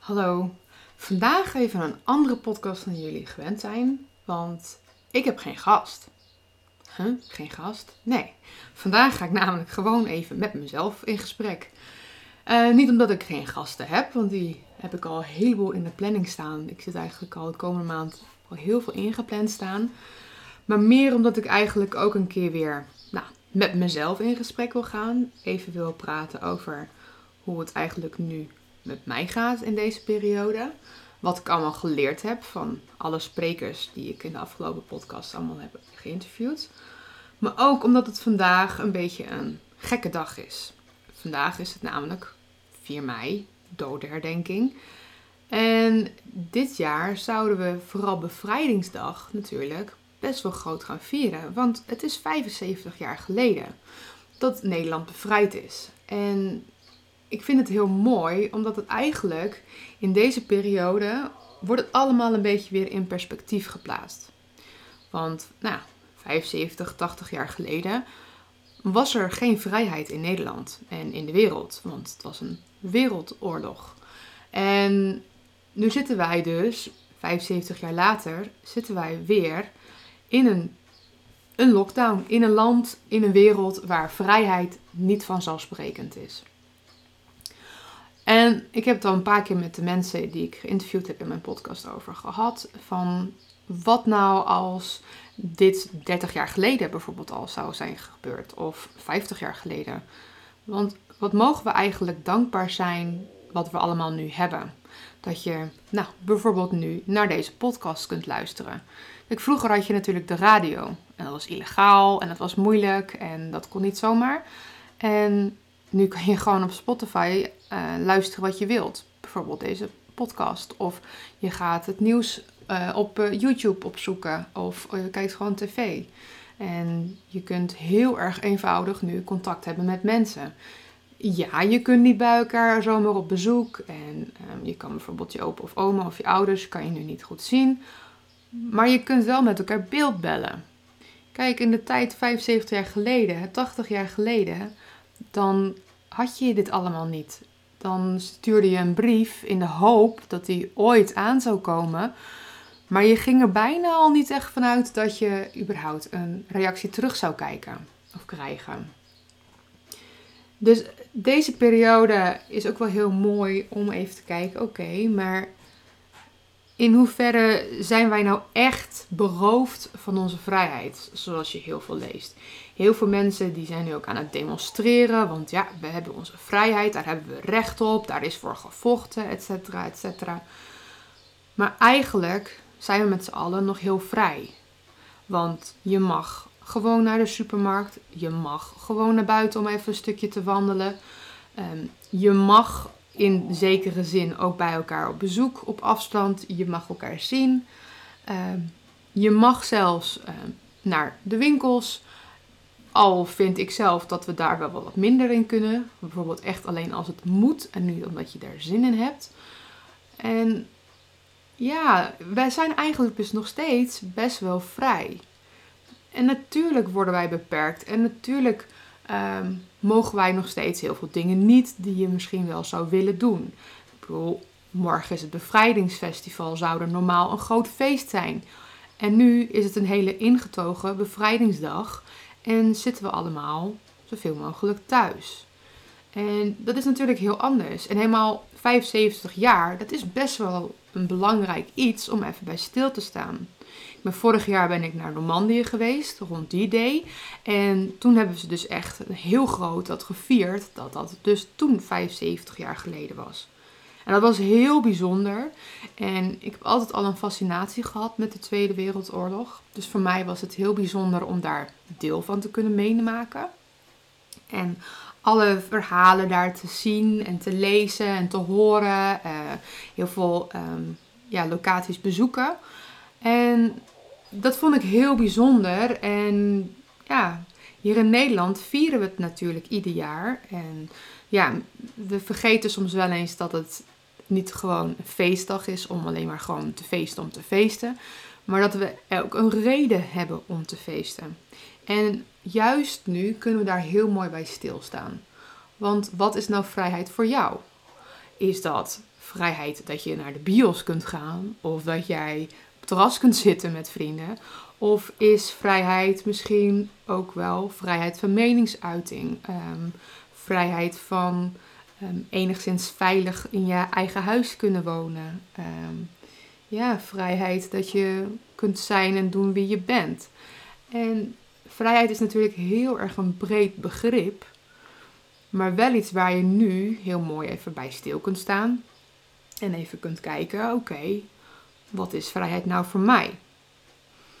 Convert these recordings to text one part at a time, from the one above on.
Hallo. Vandaag even een andere podcast dan jullie gewend zijn, want ik heb geen gast. Huh? Geen gast? Nee. Vandaag ga ik namelijk gewoon even met mezelf in gesprek. Eh, niet omdat ik geen gasten heb, want die heb ik al een heleboel in de planning staan. Ik zit eigenlijk al de komende maand al heel veel ingepland staan. Maar meer omdat ik eigenlijk ook een keer weer nou, met mezelf in gesprek wil gaan. Even wil praten over hoe het eigenlijk nu met mij gaat in deze periode. Wat ik allemaal geleerd heb van alle sprekers die ik in de afgelopen podcast allemaal heb geïnterviewd. Maar ook omdat het vandaag een beetje een gekke dag is. Vandaag is het namelijk 4 mei, dodenherdenking. En dit jaar zouden we vooral bevrijdingsdag natuurlijk best wel groot gaan vieren. Want het is 75 jaar geleden dat Nederland bevrijd is. En ik vind het heel mooi, omdat het eigenlijk in deze periode wordt het allemaal een beetje weer in perspectief geplaatst. Want, nou, 75, 80 jaar geleden was er geen vrijheid in Nederland en in de wereld, want het was een wereldoorlog. En nu zitten wij dus, 75 jaar later, zitten wij weer in een, een lockdown, in een land, in een wereld waar vrijheid niet vanzelfsprekend is. En ik heb het al een paar keer met de mensen die ik geïnterviewd heb in mijn podcast over gehad. Van wat nou als dit 30 jaar geleden bijvoorbeeld al zou zijn gebeurd. Of 50 jaar geleden. Want wat mogen we eigenlijk dankbaar zijn wat we allemaal nu hebben. Dat je nou, bijvoorbeeld nu naar deze podcast kunt luisteren. Ik vroeger had je natuurlijk de radio. En dat was illegaal en dat was moeilijk en dat kon niet zomaar. En nu kan je gewoon op Spotify uh, luisteren wat je wilt. Bijvoorbeeld deze podcast. Of je gaat het nieuws uh, op uh, YouTube opzoeken. Of je kijkt gewoon tv. En je kunt heel erg eenvoudig nu contact hebben met mensen. Ja, je kunt niet bij elkaar zomaar op bezoek. En um, je kan bijvoorbeeld je opa of oma of je ouders kan je nu niet goed zien. Maar je kunt wel met elkaar beeldbellen. Kijk, in de tijd 75 jaar geleden, 80 jaar geleden, dan had je dit allemaal niet. Dan stuurde je een brief in de hoop dat die ooit aan zou komen. Maar je ging er bijna al niet echt vanuit dat je überhaupt een reactie terug zou kijken of krijgen. Dus deze periode is ook wel heel mooi om even te kijken, oké, maar in hoeverre zijn wij nou echt beroofd van onze vrijheid, zoals je heel veel leest. Heel veel mensen die zijn nu ook aan het demonstreren, want ja, we hebben onze vrijheid, daar hebben we recht op, daar is voor gevochten, et cetera, et cetera. Maar eigenlijk zijn we met z'n allen nog heel vrij. Want je mag gewoon naar de supermarkt, je mag gewoon naar buiten om even een stukje te wandelen. Um, je mag in zekere zin ook bij elkaar op bezoek, op afstand. Je mag elkaar zien. Uh, je mag zelfs uh, naar de winkels. Al vind ik zelf dat we daar wel wat minder in kunnen. Bijvoorbeeld echt alleen als het moet en niet omdat je daar zin in hebt. En ja, wij zijn eigenlijk dus nog steeds best wel vrij. En natuurlijk worden wij beperkt. En natuurlijk um, mogen wij nog steeds heel veel dingen niet die je misschien wel zou willen doen. Ik bedoel, morgen is het bevrijdingsfestival, zou er normaal een groot feest zijn. En nu is het een hele ingetogen bevrijdingsdag en zitten we allemaal zoveel mogelijk thuis. En dat is natuurlijk heel anders. En helemaal 75 jaar, dat is best wel een belangrijk iets om even bij stil te staan. Maar vorig jaar ben ik naar Normandië geweest, rond die day. En toen hebben ze dus echt heel groot dat gevierd, dat dat dus toen 75 jaar geleden was. En dat was heel bijzonder. En ik heb altijd al een fascinatie gehad met de Tweede Wereldoorlog. Dus voor mij was het heel bijzonder om daar deel van te kunnen meemaken. En alle verhalen daar te zien en te lezen en te horen. Uh, heel veel um, ja, locaties bezoeken. En dat vond ik heel bijzonder. En ja, hier in Nederland vieren we het natuurlijk ieder jaar. En ja, we vergeten soms wel eens dat het niet gewoon een feestdag is om alleen maar gewoon te feesten om te feesten. Maar dat we ook een reden hebben om te feesten. En juist nu kunnen we daar heel mooi bij stilstaan. Want wat is nou vrijheid voor jou? is dat vrijheid dat je naar de bios kunt gaan of dat jij terras kunt zitten met vrienden? Of is vrijheid misschien ook wel vrijheid van meningsuiting? Ehm, vrijheid van ehm, enigszins veilig in je eigen huis kunnen wonen? Ehm, ja, vrijheid dat je kunt zijn en doen wie je bent. En vrijheid is natuurlijk heel erg een breed begrip. Maar wel iets waar je nu heel mooi even bij stil kunt staan. En even kunt kijken, oké, wat is vrijheid nou voor mij?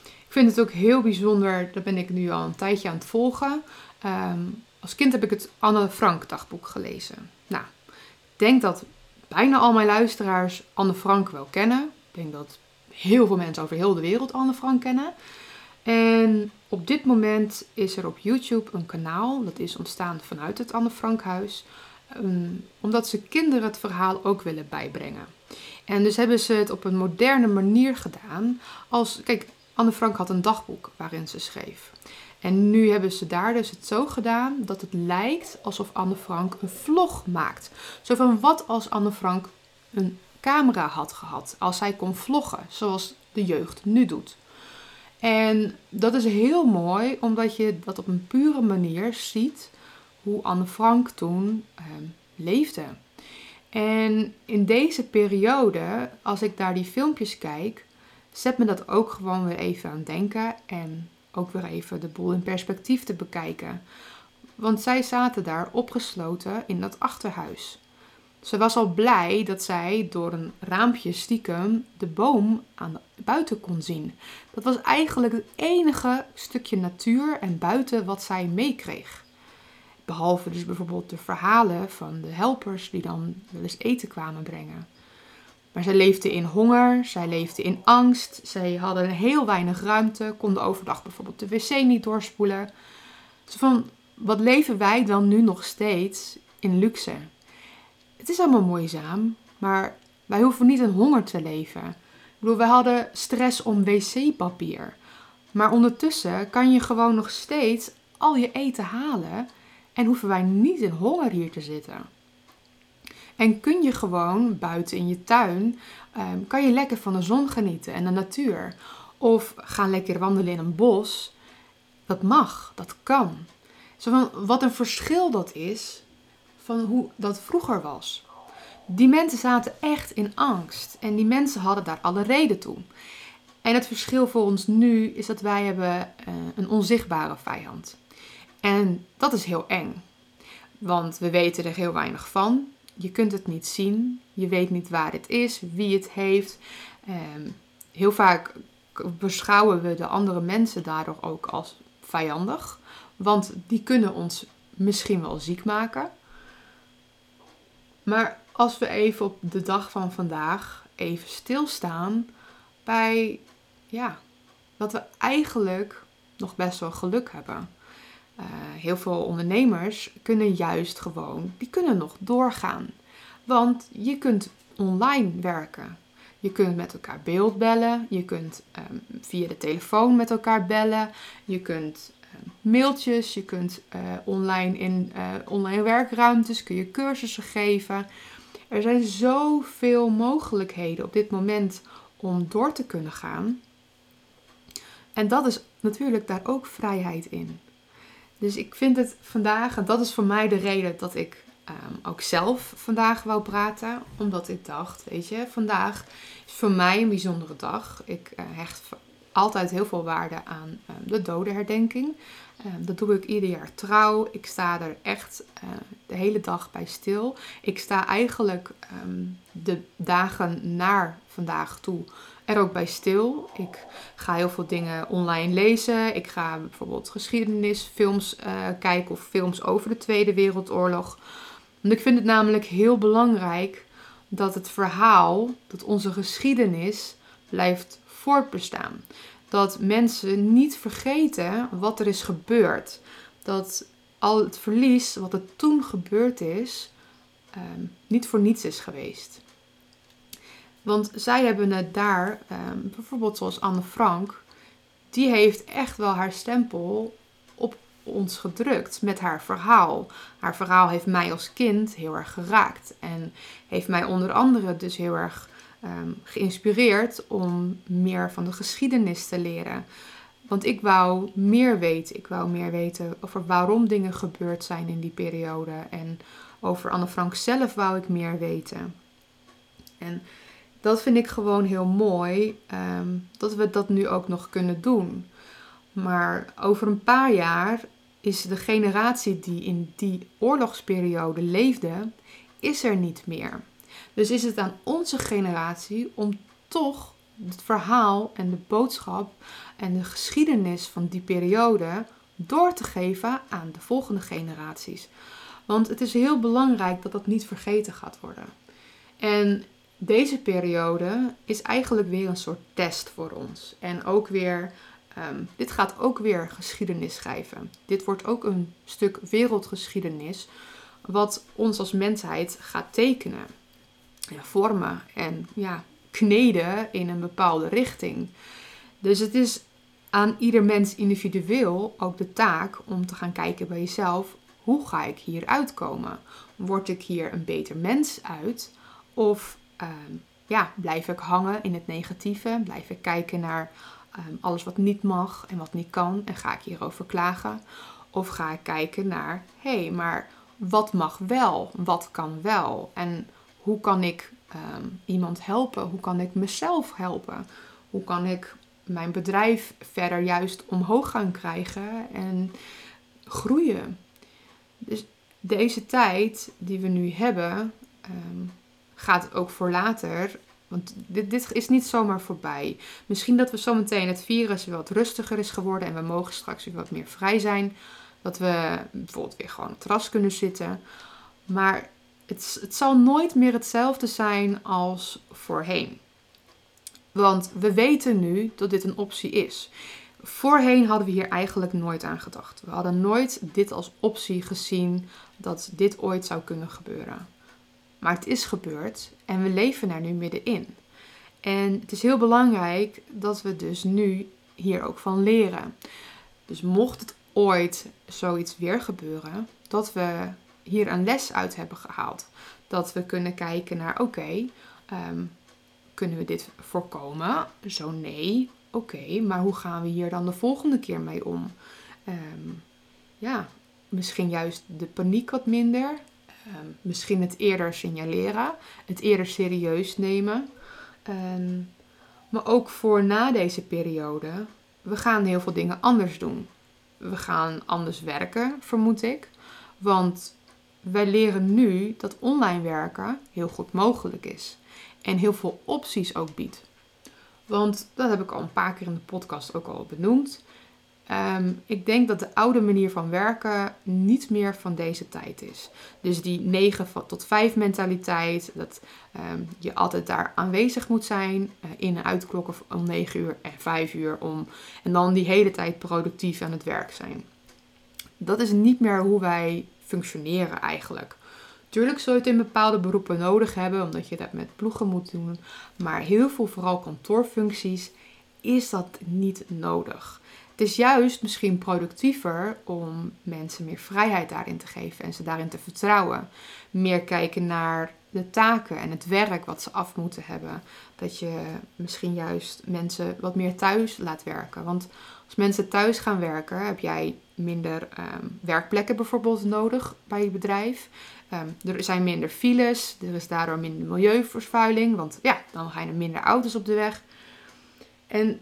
Ik vind het ook heel bijzonder, daar ben ik nu al een tijdje aan het volgen. Ehm, als kind heb ik het Anne Frank dagboek gelezen. Nou, ik denk dat bijna al mijn luisteraars Anne Frank wel kennen. Ik denk dat heel veel mensen over heel de wereld Anne Frank kennen. En op dit moment is er op YouTube een kanaal, dat is ontstaan vanuit het Anne Frankhuis, um, omdat ze kinderen het verhaal ook willen bijbrengen. En dus hebben ze het op een moderne manier gedaan. Als, kijk, Anne Frank had een dagboek waarin ze schreef. En nu hebben ze daar dus het zo gedaan dat het lijkt alsof Anne Frank een vlog maakt. Zo van wat als Anne Frank een camera had gehad, als zij kon vloggen, zoals de jeugd nu doet. En dat is heel mooi, omdat je dat op een pure manier ziet hoe Anne Frank toen ehm, leefde. En in deze periode, als ik naar die filmpjes kijk, zet me dat ook gewoon weer even aan denken en ook weer even de boel in perspectief te bekijken. Want zij zaten daar opgesloten in dat achterhuis. Ze was al blij dat zij door een raampje stiekem de boom aan de buiten kon zien. Dat was eigenlijk het enige stukje natuur en buiten wat zij meekreeg. Behalve dus bijvoorbeeld de verhalen van de helpers die dan wel eens eten kwamen brengen. Maar zij leefde in honger, zij leefde in angst, zij hadden heel weinig ruimte, konden overdag bijvoorbeeld de wc niet doorspoelen. Zo van, wat leven wij dan nu nog steeds in luxe? Het is allemaal moeizaam, maar wij hoeven niet in honger te leven. Ik bedoel, wij hadden stress om wc-papier. Maar ondertussen kan je gewoon nog steeds al je eten halen en hoeven wij niet in honger hier te zitten. En kun je gewoon buiten in je tuin, um, kan je lekker van de zon genieten en de natuur. Of gaan lekker wandelen in een bos. Dat mag, dat kan. Zo van, wat een verschil dat is van hoe dat vroeger was. Die mensen zaten echt in angst en die mensen hadden daar alle reden toe. En het verschil voor ons nu is dat wij hebben uh, een onzichtbare vijand. En dat is heel eng. Want we weten er heel weinig van. Je kunt het niet zien. Je weet niet waar het is, wie het heeft. Um, heel vaak beschouwen we de andere mensen daardoor ook als vijandig. Want die kunnen ons misschien wel ziek maken. Maar als we even op de dag van vandaag even stilstaan bij ja, dat we eigenlijk nog best wel geluk hebben. Uh, heel veel ondernemers kunnen juist gewoon, die kunnen nog doorgaan. Want je kunt online werken. Je kunt met elkaar beeld bellen. Je kunt um, via de telefoon met elkaar bellen. Je kunt mailtjes, je kunt uh, online in uh, online werkruimtes, kun je cursussen geven. Er zijn zoveel mogelijkheden op dit moment om door te kunnen gaan. En dat is natuurlijk daar ook vrijheid in. Dus ik vind het vandaag, en dat is voor mij de reden dat ik um, ook zelf vandaag wou praten. Omdat ik dacht, weet je, vandaag is voor mij een bijzondere dag. Ik uh, hecht altijd heel veel waarde aan um, de dodenherdenking. Um, dat doe ik ieder jaar trouw. Ik sta er echt uh, de hele dag bij stil. Ik sta eigenlijk de dagen naar vandaag toe er ook bij stil. Ik ga heel veel dingen online lezen. Ik ga bijvoorbeeld geschiedenisfilms uh, kijken of films over de Tweede Wereldoorlog. Want ik vind het namelijk heel belangrijk dat het verhaal, dat onze geschiedenis blijft voortbestaan. Dat mensen niet vergeten wat er is gebeurd. Dat al het verlies wat er toen gebeurd is, um, niet voor niets is geweest. Want zij hebben het daar, um, bijvoorbeeld zoals Anne Frank, die heeft echt wel haar stempel op ons gedrukt met haar verhaal. Haar verhaal heeft mij als kind heel erg geraakt. En heeft mij onder andere dus heel erg um, geïnspireerd om meer van de geschiedenis te leren. Want ik wou meer weten. Ik wou meer weten over waarom dingen gebeurd zijn in die periode. En over Anne Frank zelf wou ik meer weten. En dat vind ik gewoon heel mooi ehm, dat we dat nu ook nog kunnen doen. Maar over een paar jaar is de generatie die in die oorlogsperiode leefde, is er niet meer. Dus is het aan onze generatie om toch het verhaal en de boodschap en de geschiedenis van die periode door te geven aan de volgende generaties. Want het is heel belangrijk dat dat niet vergeten gaat worden. En deze periode is eigenlijk weer een soort test voor ons. En ook weer, um, dit gaat ook weer geschiedenis schrijven. Dit wordt ook een stuk wereldgeschiedenis, wat ons als mensheid gaat tekenen, vormen en ja, kneden in een bepaalde richting. Dus het is aan ieder mens individueel ook de taak om te gaan kijken bij jezelf: hoe ga ik hier uitkomen? Word ik hier een beter mens uit? Of Ehm, ja, blijf ik hangen in het negatieve? Blijf ik kijken naar ehm, alles wat niet mag en wat niet kan en ga ik hierover klagen? Of ga ik kijken naar, hé, hey, maar wat mag wel? Wat kan wel? En hoe kan ik ehm, iemand helpen? Hoe kan ik mezelf helpen? Hoe kan ik mijn bedrijf verder juist omhoog gaan krijgen en groeien? Dus deze tijd die we nu hebben, gaat ook voor later. Want dit, dit is niet zomaar voorbij. Misschien dat we zometeen het virus wat rustiger is geworden en we mogen straks weer wat meer vrij zijn. Dat we bijvoorbeeld weer gewoon op het terras kunnen zitten. Maar het, het zal nooit meer hetzelfde zijn als voorheen. Want we weten nu dat dit een optie is. Voorheen hadden we hier eigenlijk nooit aan gedacht. We hadden nooit dit als optie gezien dat dit ooit zou kunnen gebeuren. Maar het is gebeurd en we leven er nu middenin. En het is heel belangrijk dat we dus nu hier ook van leren. Dus mocht het ooit zoiets weer gebeuren, dat we hier een les uit hebben gehaald. Dat we kunnen kijken naar, oké, ehm, kunnen we dit voorkomen? Zo nee, oké, maar hoe gaan we hier dan de volgende keer mee om? Ehm, ja, misschien juist de paniek wat minder. Ehm, misschien het eerder signaleren, het eerder serieus nemen. Ehm, maar ook voor na deze periode, we gaan heel veel dingen anders doen. We gaan anders werken, vermoed ik. Want wij leren nu dat online werken heel goed mogelijk is. En heel veel opties ook biedt. Want dat heb ik al een paar keer in de podcast ook al benoemd. Ehm, ik denk dat de oude manier van werken niet meer van deze tijd is. Dus die 9 tot 5 mentaliteit, dat um, je altijd daar aanwezig moet zijn, uh, in- en uitklokken om 9 uur en 5 uur om. En dan die hele tijd productief aan het werk zijn. Dat is niet meer hoe wij functioneren eigenlijk. Tuurlijk zul je het in bepaalde beroepen nodig hebben, omdat je dat met ploegen moet doen. Maar heel veel, vooral kantoorfuncties, is dat niet nodig. Het is juist misschien productiever om mensen meer vrijheid daarin te geven en ze daarin te vertrouwen. Meer kijken naar de taken en het werk wat ze af moeten hebben. Dat je misschien juist mensen wat meer thuis laat werken. Want als mensen thuis gaan werken, heb jij minder ehm, werkplekken bijvoorbeeld nodig bij je bedrijf. Ehm, er zijn minder files, er is daardoor minder milieuvervuiling, want ja, dan gaan er minder auto's op de weg. En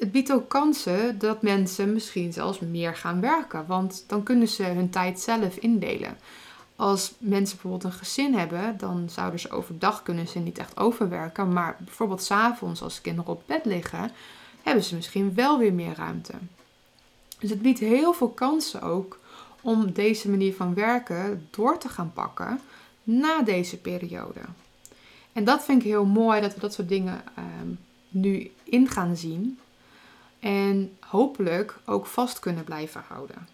het biedt ook kansen dat mensen misschien zelfs meer gaan werken, want dan kunnen ze hun tijd zelf indelen. Als mensen bijvoorbeeld een gezin hebben, dan zouden ze overdag kunnen ze niet echt overwerken, maar bijvoorbeeld s'avonds als kinderen op bed liggen, hebben ze misschien wel weer meer ruimte. Dus het biedt heel veel kansen ook om deze manier van werken door te gaan pakken na deze periode. En dat vind ik heel mooi dat we dat soort dingen ehm, nu in gaan zien. En hopelijk ook vast kunnen blijven houden.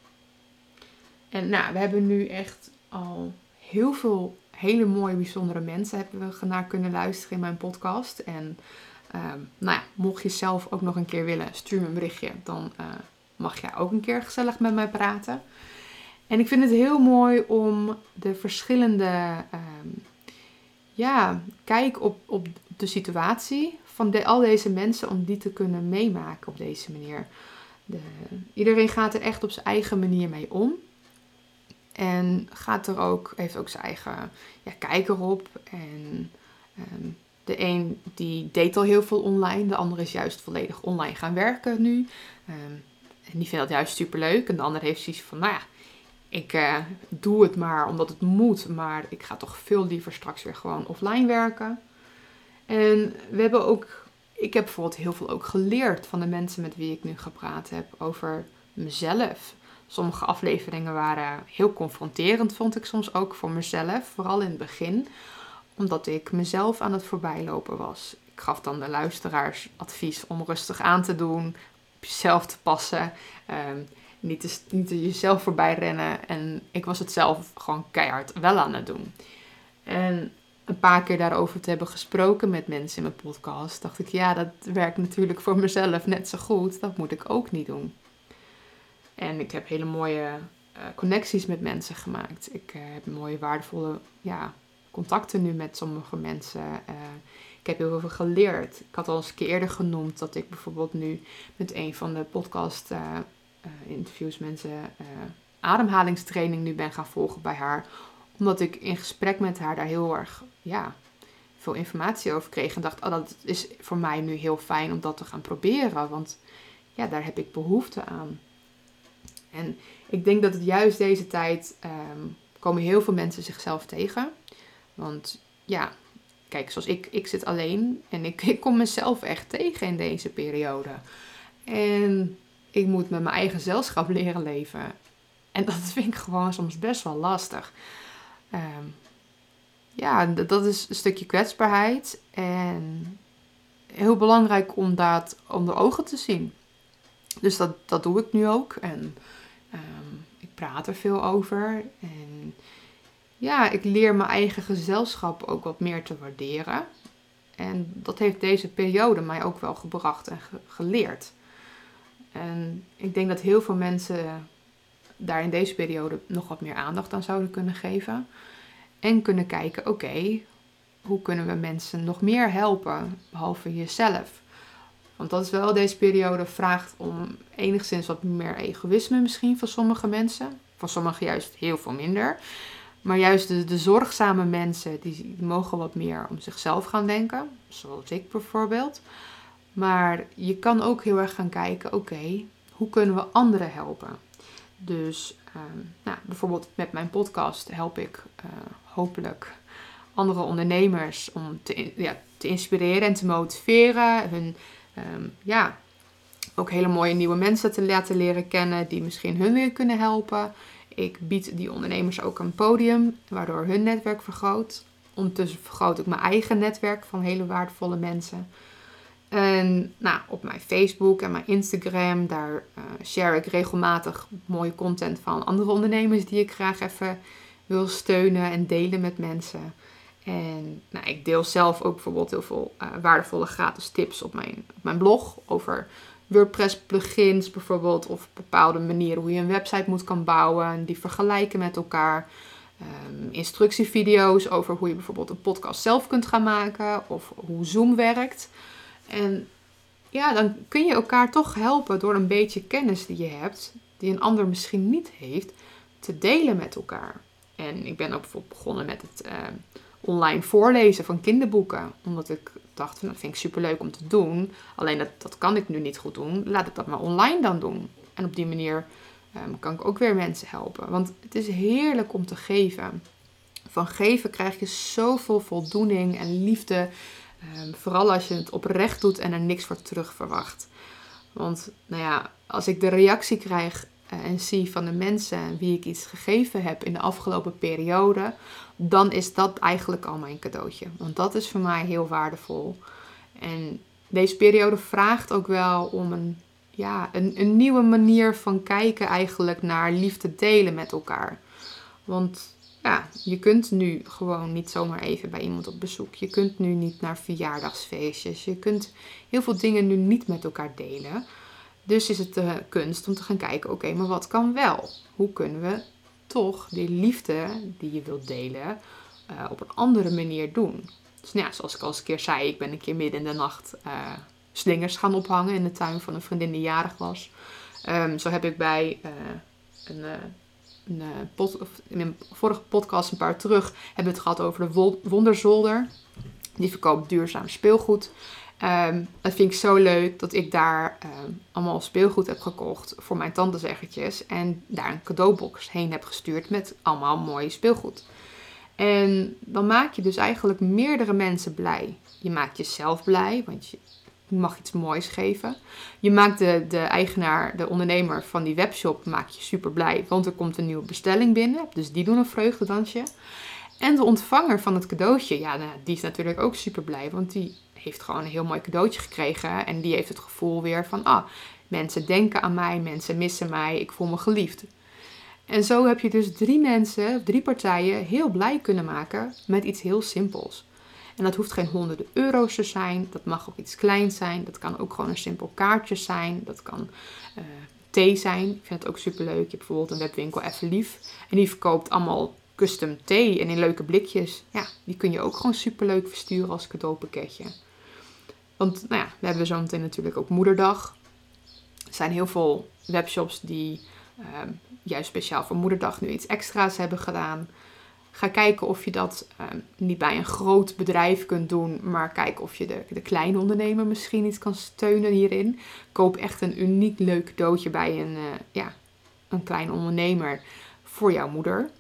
En nou, we hebben nu echt al heel veel hele mooie, bijzondere mensen hebben we naar kunnen luisteren in mijn podcast. En um, nou ja, mocht je zelf ook nog een keer willen, stuur me een berichtje. Dan uh, mag jij ook een keer gezellig met mij praten. En ik vind het heel mooi om de verschillende um, ja, kijk op, op de situatie van al deze mensen om die te kunnen meemaken op deze manier. De, iedereen gaat er echt op zijn eigen manier mee om. En gaat er ook, heeft ook zijn eigen ja, kijk erop. En ehm, de een die deed al heel veel online, de andere is juist volledig online gaan werken nu. Um, en die vindt dat juist super leuk. En de ander heeft zoiets van, nou ja, ik uh, doe het maar omdat het moet, maar ik ga toch veel liever straks weer gewoon offline werken. En we hebben ook, ik heb bijvoorbeeld heel veel ook geleerd van de mensen met wie ik nu gepraat heb over mezelf. Sommige afleveringen waren heel confronterend, vond ik soms ook voor mezelf, vooral in het begin, omdat ik mezelf aan het voorbijlopen was. Ik gaf dan de luisteraars advies om rustig aan te doen, op jezelf te passen. Um, niet, te, niet te jezelf voorbij rennen. En ik was het zelf gewoon keihard wel aan het doen. En een paar keer daarover te hebben gesproken met mensen in mijn podcast, dacht ik, ja, dat werkt natuurlijk voor mezelf net zo goed. Dat moet ik ook niet doen. En ik heb hele mooie uh, connecties met mensen gemaakt. Ik uh, heb mooie, waardevolle ja, contacten nu met sommige mensen. Uh, ik heb heel veel geleerd. Ik had al eens een keer eerder genoemd dat ik bijvoorbeeld nu met een van de podcast interviews mensen ademhalingstraining nu ben gaan volgen bij haar. Omdat ik in gesprek met haar daar heel erg ja, veel informatie over kreeg. En dacht, oh, dat is voor mij nu heel fijn om dat te gaan proberen. Want ja, daar heb ik behoefte aan. En ik denk dat het juist deze tijd um, komen heel veel mensen zichzelf tegen. Want ja, kijk, zoals ik, ik zit alleen en ik, ik kom mezelf echt tegen in deze periode. En ik moet met mijn eigen zelfschap leren leven. En dat vind ik gewoon soms best wel lastig. Um, ja, dat is een stukje kwetsbaarheid. En heel belangrijk om dat onder ogen te zien. Dus dat, dat doe ik nu ook. En um, ik praat er veel over. En ja, ik leer mijn eigen gezelschap ook wat meer te waarderen. En dat heeft deze periode mij ook wel gebracht en ge geleerd. En ik denk dat heel veel mensen daar in deze periode nog wat meer aandacht aan zouden kunnen geven. En kunnen kijken, oké, hoe kunnen we mensen nog meer helpen, behalve jezelf? Want dat is wel deze periode vraagt om enigszins wat meer egoïsme misschien van sommige mensen. Van sommigen juist heel veel minder. Maar juist de, zorgzame mensen, die mogen wat meer om zichzelf gaan denken. Zoals ik bijvoorbeeld. Maar je kan ook heel erg gaan kijken, oké, hoe kunnen we anderen helpen? Dus ehm, nou, bijvoorbeeld met mijn podcast help ik uh, hopelijk andere ondernemers om te, ja, te inspireren en te motiveren. Hun um, ja, ook hele mooie nieuwe mensen te laten leren kennen die misschien hun weer kunnen helpen. Ik bied die ondernemers ook een podium waardoor hun netwerk vergroot. Ondertussen vergroot ik mijn eigen netwerk van hele waardevolle mensen. En nou, op mijn Facebook en mijn Instagram, daar uh, share ik regelmatig mooie content van andere ondernemers die ik graag even wil steunen en delen met mensen. En nou, ik deel zelf ook bijvoorbeeld heel veel uh, waardevolle gratis tips op mijn, mijn blog over WordPress plugins bijvoorbeeld of bepaalde manieren hoe je een website moet kan bouwen en die vergelijken met elkaar. Um, instructievideo's over hoe je bijvoorbeeld een podcast zelf kunt gaan maken of hoe Zoom werkt. En ja, dan kun je elkaar toch helpen door een beetje kennis die je hebt, die een ander misschien niet heeft, te delen met elkaar. En ik ben ook bijvoorbeeld begonnen met het uh, online voorlezen van kinderboeken. Omdat ik dacht, dat vind ik superleuk om te doen. Alleen dat, dat kan ik nu niet goed doen. Laat ik dat maar online dan doen. En op die manier um, kan ik ook weer mensen helpen. Want het is heerlijk om te geven. Van geven krijg je zoveel voldoening en liefde. Um, vooral als je het oprecht doet en er niks voor terug verwacht. Want nou ja, als ik de reactie krijg uh, en zie van de mensen wie ik iets gegeven heb in de afgelopen periode, dan is dat eigenlijk al mijn cadeautje. Want dat is voor mij heel waardevol. En deze periode vraagt ook wel om een, ja, een, een nieuwe manier van kijken eigenlijk naar liefde delen met elkaar. Want ja, je kunt nu gewoon niet zomaar even bij iemand op bezoek. Je kunt nu niet naar verjaardagsfeestjes. Je kunt heel veel dingen nu niet met elkaar delen. Dus is het de kunst om te gaan kijken, oké, maar wat kan wel? Hoe kunnen we toch die liefde die je wilt delen eh, op een andere manier doen? Dus nou ja, zoals ik al eens een keer zei, ik ben een keer midden in de nacht uh, slingers gaan ophangen in de tuin van een vriendin die jarig was. Ehm, zo heb ik bij uh, een, een pod, in een vorige podcast een paar terug hebben we het gehad over de Wonderzolder. Die verkoopt duurzaam speelgoed. Um, dat vind ik zo leuk dat ik daar ehm, allemaal speelgoed heb gekocht voor mijn tandenzeggetjes. En daar een cadeaubox heen heb gestuurd met allemaal mooi speelgoed. En dan maak je dus eigenlijk meerdere mensen blij. Je maakt jezelf blij, want je mag iets moois geven. Je maakt de, de eigenaar, de ondernemer van die webshop, maak je super blij, want er komt een nieuwe bestelling binnen. Dus die doen een vreugdedansje. En de ontvanger van het cadeautje, ja, nou, die is natuurlijk ook super blij, want die heeft gewoon een heel mooi cadeautje gekregen. En die heeft het gevoel weer van, ah, mensen denken aan mij, mensen missen mij, ik voel me geliefd. En zo heb je dus drie mensen, drie partijen heel blij kunnen maken met iets heel simpels. En dat hoeft geen honderden euro's te zijn, dat mag ook iets kleins zijn, dat kan ook gewoon een simpel kaartje zijn, dat kan uh, thee zijn. Ik vind het ook super leuk. Je hebt bijvoorbeeld een webwinkel Even Lief en die verkoopt allemaal custom thee en in leuke blikjes. Ja, die kun je ook gewoon super leuk versturen als cadeaupakketje. Want nou ja, we hebben zo meteen natuurlijk ook moederdag. Er zijn heel veel webshops die ehm, juist speciaal voor moederdag nu iets extra's hebben gedaan. Ga kijken of je dat ehm, niet bij een groot bedrijf kunt doen, maar kijk of je de, de kleine ondernemer misschien iets kan steunen hierin. Koop echt een uniek leuk cadeautje bij een, uh, ja, een klein ondernemer voor jouw moeder.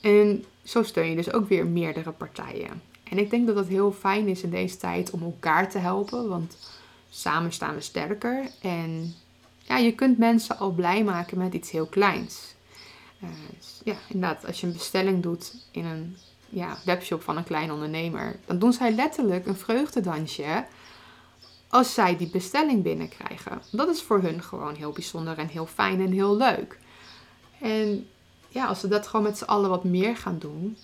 En zo steun je dus ook weer meerdere partijen. En ik denk dat het heel fijn is in deze tijd om elkaar te helpen, want samen staan we sterker. En ja, je kunt mensen al blij maken met iets heel kleins. Uh, ja, inderdaad, als je een bestelling doet in een ja, webshop van een klein ondernemer, dan doen zij letterlijk een vreugdedansje als zij die bestelling binnenkrijgen. Dat is voor hun gewoon heel bijzonder en heel fijn en heel leuk. En ja, als we dat gewoon met z'n allen wat meer gaan doen,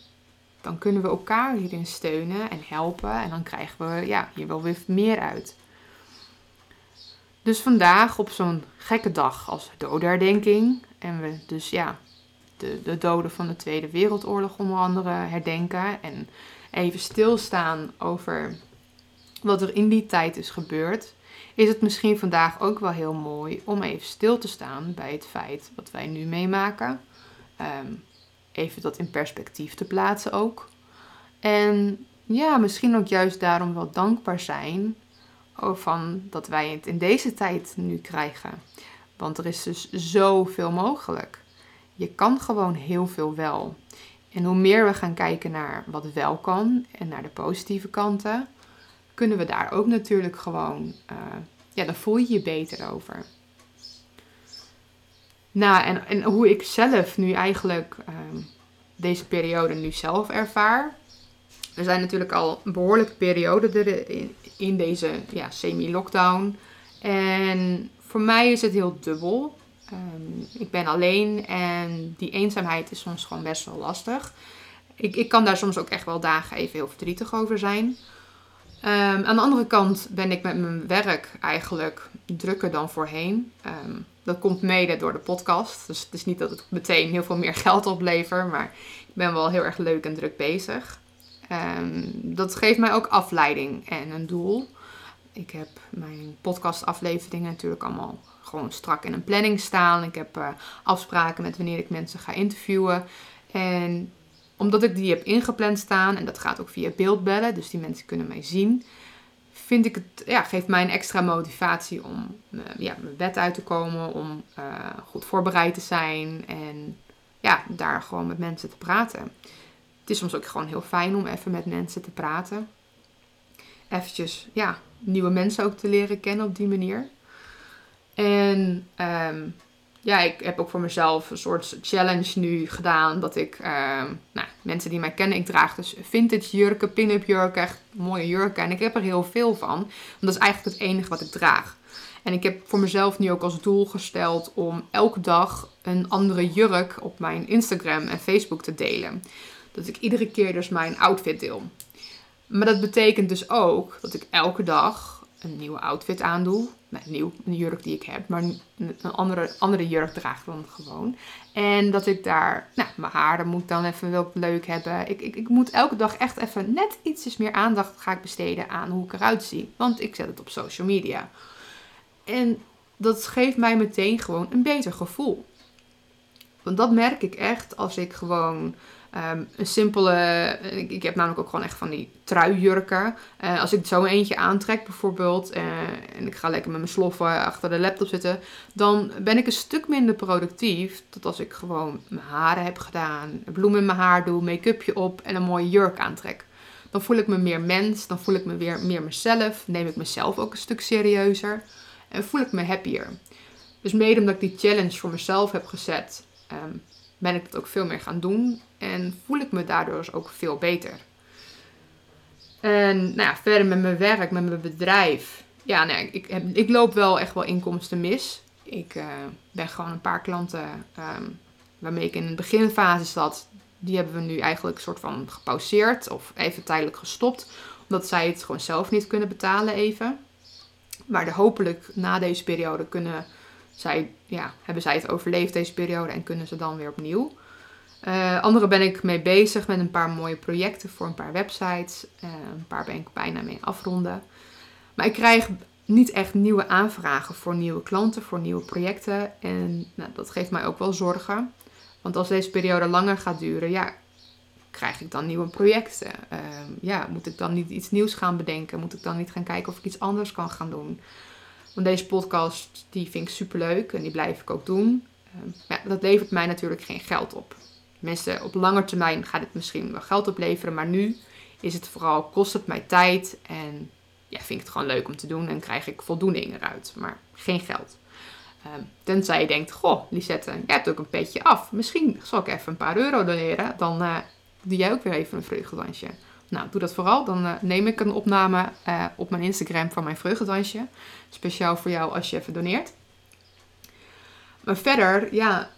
dan kunnen we elkaar hierin steunen en helpen. En dan krijgen we ja, hier wel weer meer uit. Dus vandaag op zo'n gekke dag als dodenherdenking. En we dus ja, de, de doden van de Tweede Wereldoorlog onder andere herdenken. En even stilstaan over wat er in die tijd is gebeurd. Is het misschien vandaag ook wel heel mooi om even stil te staan bij het feit wat wij nu meemaken. Um, even dat in perspectief te plaatsen ook. En ja, misschien ook juist daarom wel dankbaar zijn van dat wij het in deze tijd nu krijgen. Want er is dus zoveel mogelijk. Je kan gewoon heel veel wel. En hoe meer we gaan kijken naar wat wel kan en naar de positieve kanten, kunnen we daar ook natuurlijk gewoon, uh, ja, dan voel je je beter over. Nou, en, en hoe ik zelf nu eigenlijk um, deze periode nu zelf ervaar. Er zijn natuurlijk al behoorlijke periode in, in deze ja, semi-lockdown. En voor mij is het heel dubbel. Um, ik ben alleen en die eenzaamheid is soms gewoon best wel lastig. Ik, ik kan daar soms ook echt wel dagen even heel verdrietig over zijn. Um, aan de andere kant ben ik met mijn werk eigenlijk drukker dan voorheen. Um, dat komt mede door de podcast. Dus het is niet dat het meteen heel veel meer geld oplevert, maar ik ben wel heel erg leuk en druk bezig. Dat geeft mij ook afleiding en een doel. Ik heb mijn podcastafleveringen natuurlijk allemaal gewoon strak in een planning staan. Ik heb uh, afspraken met wanneer ik mensen ga interviewen. En omdat ik die heb ingepland staan, en dat gaat ook via beeldbellen, dus die mensen kunnen mij zien, vind ik het, ja, geeft mij een extra motivatie om uh, ja, mijn bed uit te komen, om uh, goed voorbereid te zijn en ja, daar gewoon met mensen te praten. Het is soms ook gewoon heel fijn om even met mensen te praten. Eventjes, ja, nieuwe mensen ook te leren kennen op die manier. En um, ja, ik heb ook voor mezelf een soort challenge nu gedaan. Dat ik, uh, nou, mensen die mij kennen, ik draag dus vintage jurken, pin-up jurken, echt mooie jurken. En ik heb er heel veel van. Want dat is eigenlijk het enige wat ik draag. En ik heb voor mezelf nu ook als doel gesteld om elke dag een andere jurk op mijn Instagram en Facebook te delen. Dat ik iedere keer dus mijn outfit deel. Maar dat betekent dus ook dat ik elke dag een nieuwe outfit aandoe. Nou, nieuw, een jurk die ik heb, maar een andere, andere jurk draag dan gewoon. En dat ik daar, nou, mijn haren moet dan even wel leuk hebben. Ik, ik, ik moet elke dag echt even net ietsjes meer aandacht ga ik besteden aan hoe ik eruit zie. Want ik zet het op social media. En dat geeft mij meteen gewoon een beter gevoel. Want dat merk ik echt als ik gewoon Um, een simpele, ik, heb namelijk ook gewoon echt van die truijurken. Uh, als ik zo eentje aantrek bijvoorbeeld uh, en ik ga lekker met mijn sloffen achter de laptop zitten, dan ben ik een stuk minder productief dan als ik gewoon mijn haren heb gedaan, bloem in mijn haar doe, make-upje op en een mooie jurk aantrek. Dan voel ik me meer mens, dan voel ik me weer meer mezelf, neem ik mezelf ook een stuk serieuzer en voel ik me happier. Dus mede omdat ik die challenge voor mezelf heb gezet, um, ben ik het ook veel meer gaan doen. En voel ik me daardoor dus ook veel beter. En nou ja, verder met mijn werk, met mijn bedrijf. Ja, nee, ik, heb, ik loop wel echt wel inkomsten mis. Ik uh, ben gewoon een paar klanten um, waarmee ik in de beginfase zat. Die hebben we nu eigenlijk soort van gepauzeerd of even tijdelijk gestopt. Omdat zij het gewoon zelf niet kunnen betalen even. Maar de, hopelijk na deze periode kunnen zij, ja, hebben zij het overleefd deze periode en kunnen ze dan weer opnieuw. Uh, andere ben ik mee bezig met een paar mooie projecten voor een paar websites. Uh, een paar ben ik bijna mee afronden. Maar ik krijg niet echt nieuwe aanvragen voor nieuwe klanten, voor nieuwe projecten. En nou, dat geeft mij ook wel zorgen. Want als deze periode langer gaat duren, ja, krijg ik dan nieuwe projecten? Uh, ja, moet ik dan niet iets nieuws gaan bedenken? Moet ik dan niet gaan kijken of ik iets anders kan gaan doen? Want deze podcast, die vind ik super leuk en die blijf ik ook doen. Uh, ja, dat levert mij natuurlijk geen geld op. Mensen, op lange termijn gaat het misschien wel geld opleveren, maar nu is het vooral, kost het mij tijd en ja, vind ik het gewoon leuk om te doen en krijg ik voldoening eruit, maar geen geld. Um, tenzij je denkt, goh, Lisette, jij hebt ook een petje af. Misschien zal ik even een paar euro doneren. Dan uh, doe jij ook weer even een vreugdedansje. Nou, doe dat vooral. Dan uh, neem ik een opname uh, op mijn Instagram van mijn vreugdedansje. Speciaal voor jou als je even doneert. Maar verder, ja,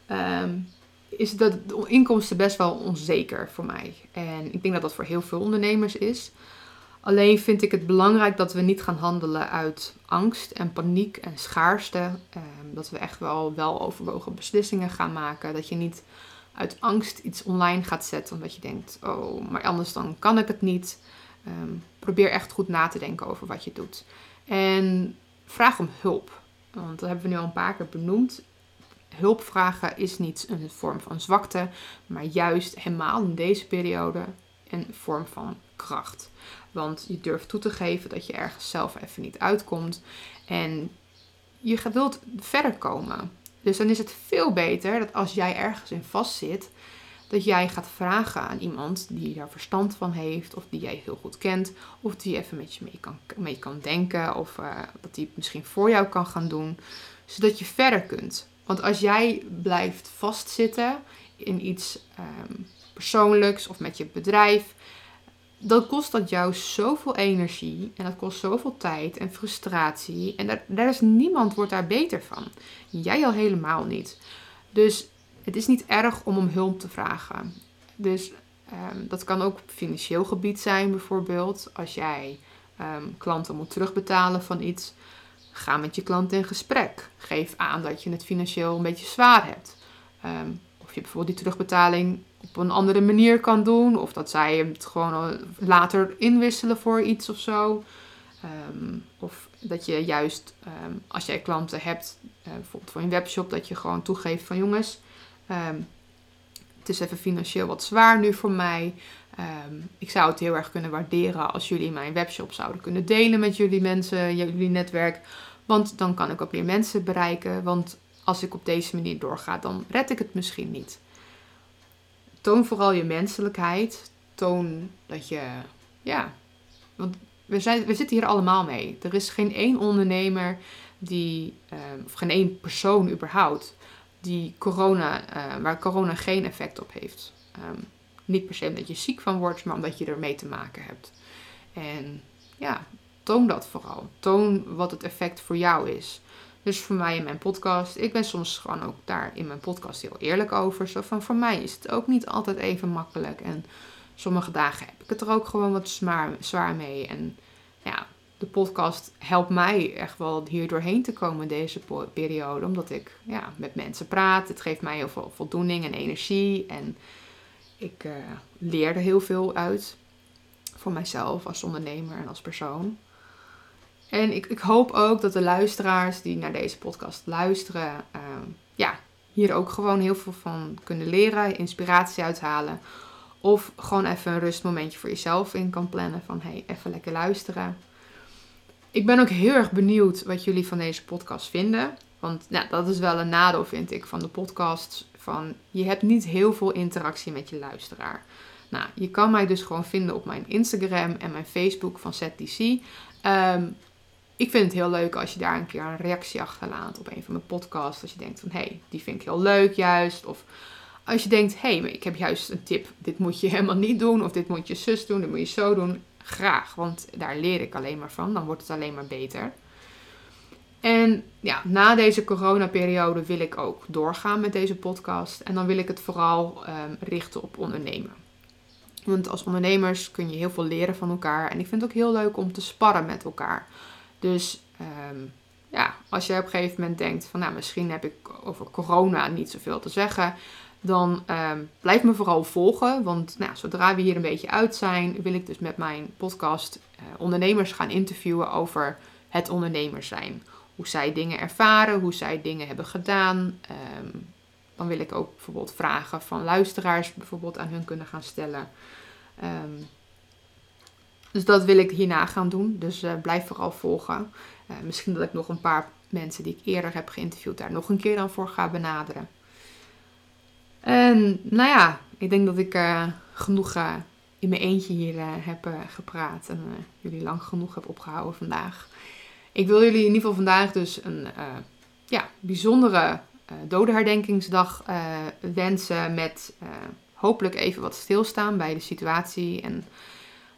um, is dat de inkomsten best wel onzeker voor mij. En ik denk dat dat voor heel veel ondernemers is. Alleen vind ik het belangrijk dat we niet gaan handelen uit angst en paniek en schaarste. Ehm, dat we echt wel wel overwogen beslissingen gaan maken. Dat je niet uit angst iets online gaat zetten omdat je denkt, oh, maar anders dan kan ik het niet. Ehm, probeer echt goed na te denken over wat je doet. En vraag om hulp. Want dat hebben we nu al een paar keer benoemd hulp vragen is niet een vorm van zwakte, maar juist helemaal in deze periode een vorm van kracht. Want je durft toe te geven dat je ergens zelf even niet uitkomt en je wilt verder komen. Dus dan is het veel beter dat als jij ergens in vastzit, dat jij gaat vragen aan iemand die daar verstand van heeft, of die jij heel goed kent, of die even met je mee kan, mee kan denken, of uh, dat die het misschien voor jou kan gaan doen, zodat je verder kunt. Want als jij blijft vastzitten in iets um, persoonlijks of met je bedrijf, dan kost dat jou zoveel energie en dat kost zoveel tijd en frustratie. En daar, daar is niemand wordt daar beter van. Jij al helemaal niet. Dus het is niet erg om om hulp te vragen. Dus um, dat kan ook financieel gebied zijn, bijvoorbeeld. Als jij um, klanten moet terugbetalen van iets. Ga met je klant in gesprek. Geef aan dat je het financieel een beetje zwaar hebt. Of je bijvoorbeeld die terugbetaling op een andere manier kan doen. Of dat zij het gewoon later inwisselen voor iets of zo. Um, of dat je juist, um, als jij klanten hebt, uh, bijvoorbeeld voor een webshop, dat je gewoon toegeeft van jongens, het is even financieel wat zwaar nu voor mij. ik zou het heel erg kunnen waarderen als jullie mijn webshop zouden kunnen delen met jullie mensen, jullie netwerk. Want dan kan ik ook meer mensen bereiken. Want als ik op deze manier doorga, dan red ik het misschien niet. Toon vooral je menselijkheid. Toon dat je, ja, want we, zijn, we zitten hier allemaal mee. Er is geen één ondernemer die, ehm, of geen één persoon überhaupt, die corona, uh, waar corona geen effect op heeft. Um, niet per se omdat je ziek van wordt, maar omdat je ermee te maken hebt. En ja, toon dat vooral. Toon wat het effect voor jou is. Dus voor mij in mijn podcast, ik ben soms gewoon ook daar in mijn podcast heel eerlijk over. Zo van, voor mij is het ook niet altijd even makkelijk. En sommige dagen heb ik het er ook gewoon wat zwaar, mee. En ja, de podcast helpt mij echt wel hier doorheen te komen deze periode. Omdat ik ja, met mensen praat. Het geeft mij heel veel voldoening en energie. En ik uh, leer er heel veel uit. Voor mijzelf als ondernemer en als persoon. En ik, ik hoop ook dat de luisteraars die naar deze podcast luisteren, ehm, ja, hier ook gewoon heel veel van kunnen leren, inspiratie uithalen. Of gewoon even een rustmomentje voor jezelf in kan plannen van hey, even lekker luisteren. Ik ben ook heel erg benieuwd wat jullie van deze podcast vinden. Want dat is wel een nadeel, vind ik, van de podcast. Van, je hebt niet heel veel interactie met je luisteraar. Nou, je kan mij dus gewoon vinden op mijn Instagram en mijn Facebook van ZDC. Um, ehm, ik vind het heel leuk als je daar een keer een reactie achterlaat op een van mijn podcasts. Als je denkt van, hé, hey, die vind ik heel leuk juist. Of als je denkt, hé, hey, ik heb juist een tip. Dit moet je helemaal niet doen. Of dit moet je zus doen, dit moet je zo doen. Graag, want daar leer ik alleen maar van. Dan wordt het alleen maar beter. En ja, na deze coronaperiode wil ik ook doorgaan met deze podcast. En dan wil ik het vooral um, richten op ondernemen. Want als ondernemers kun je heel veel leren van elkaar. En ik vind het ook heel leuk om te sparren met elkaar. Dus ehm, ja, als je op een gegeven moment denkt van nou, misschien heb ik over corona niet zoveel te zeggen. Dan um, blijf me vooral volgen. Want nou, zodra we hier een beetje uit zijn, wil ik dus met mijn podcast uh, ondernemers gaan interviewen over het ondernemers zijn. Hoe zij dingen ervaren, hoe zij dingen hebben gedaan. Ehm, dan wil ik ook bijvoorbeeld vragen van luisteraars bijvoorbeeld aan hun kunnen gaan stellen. Um, dus dat wil ik hierna gaan doen. Dus uh, blijf vooral volgen. Uh, misschien dat ik nog een paar mensen die ik eerder heb geïnterviewd daar nog een keer dan voor ga benaderen. En nou ja, ik denk dat ik uh, genoeg in mijn eentje hier heb gepraat. En jullie lang genoeg heb opgehouden vandaag. Ik wil jullie in ieder geval vandaag dus een ja, bijzondere dodenherdenkingsdag wensen. Met hopelijk even wat stilstaan bij de situatie. En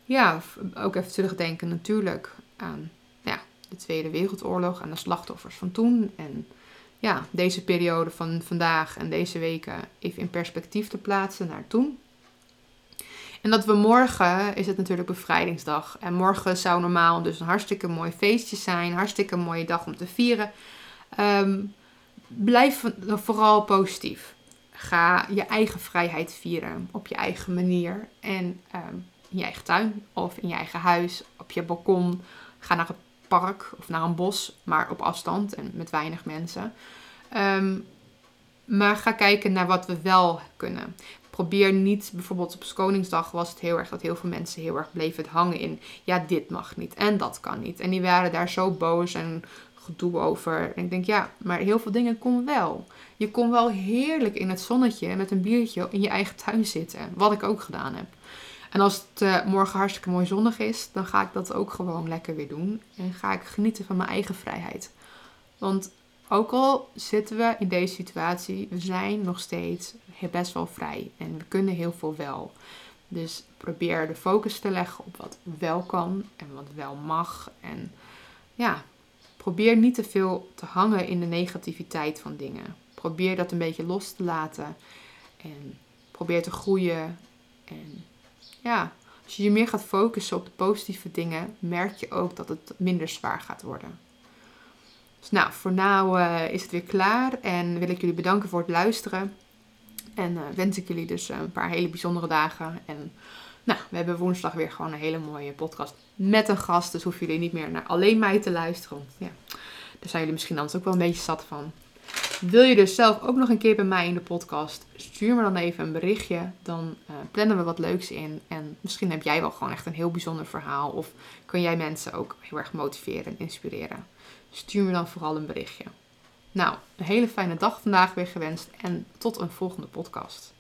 ja, ook even terugdenken natuurlijk aan ja, de Tweede Wereldoorlog, aan de slachtoffers van toen. En ja, deze periode van vandaag en deze weken even in perspectief te plaatsen naar toen. En dat we morgen is het natuurlijk bevrijdingsdag. En morgen zou normaal dus een hartstikke mooi feestje zijn. Hartstikke mooie dag om te vieren. Um, blijf vooral positief. Ga je eigen vrijheid vieren op je eigen manier. En um, in je eigen tuin of in je eigen huis, op je balkon. Ga naar het park of naar een bos, maar op afstand en met weinig mensen. Ehm, maar ga kijken naar wat we wel kunnen. Probeer niet, bijvoorbeeld op Koningsdag was het heel erg dat heel veel mensen heel erg bleven hangen in. Ja, dit mag niet en dat kan niet. En die waren daar zo boos en gedoe over. En ik denk, ja, maar heel veel dingen kon wel. Je kon wel heerlijk in het zonnetje met een biertje in je eigen tuin zitten. Wat ik ook gedaan heb. En als het uh, morgen hartstikke mooi zonnig is, dan ga ik dat ook gewoon lekker weer doen. En ga ik genieten van mijn eigen vrijheid. Want ook al zitten we in deze situatie, we zijn nog steeds best wel vrij. En we kunnen heel veel wel. Dus probeer de focus te leggen op wat wel kan en wat wel mag. En ja, probeer niet te veel te hangen in de negativiteit van dingen. Probeer dat een beetje los te laten. En probeer te groeien. En ja, als je je meer gaat focussen op de positieve dingen, merk je ook dat het minder zwaar gaat worden. Dus nou, voor nu uh, is het weer klaar en wil ik jullie bedanken voor het luisteren. En uh, wens ik jullie dus een paar hele bijzondere dagen. En nou, we hebben woensdag weer gewoon een hele mooie podcast met een gast. Dus hoeven jullie niet meer naar alleen mij te luisteren. Ja, daar zijn jullie misschien anders ook wel een beetje zat van. Wil je dus zelf ook nog een keer bij mij in de podcast? Stuur me dan even een berichtje. Dan uh, plannen we wat leuks in. En misschien heb jij wel gewoon echt een heel bijzonder verhaal. Of kun jij mensen ook heel erg motiveren en inspireren. Stuur me dan vooral een berichtje. Nou, een hele fijne dag vandaag weer gewenst. En tot een volgende podcast.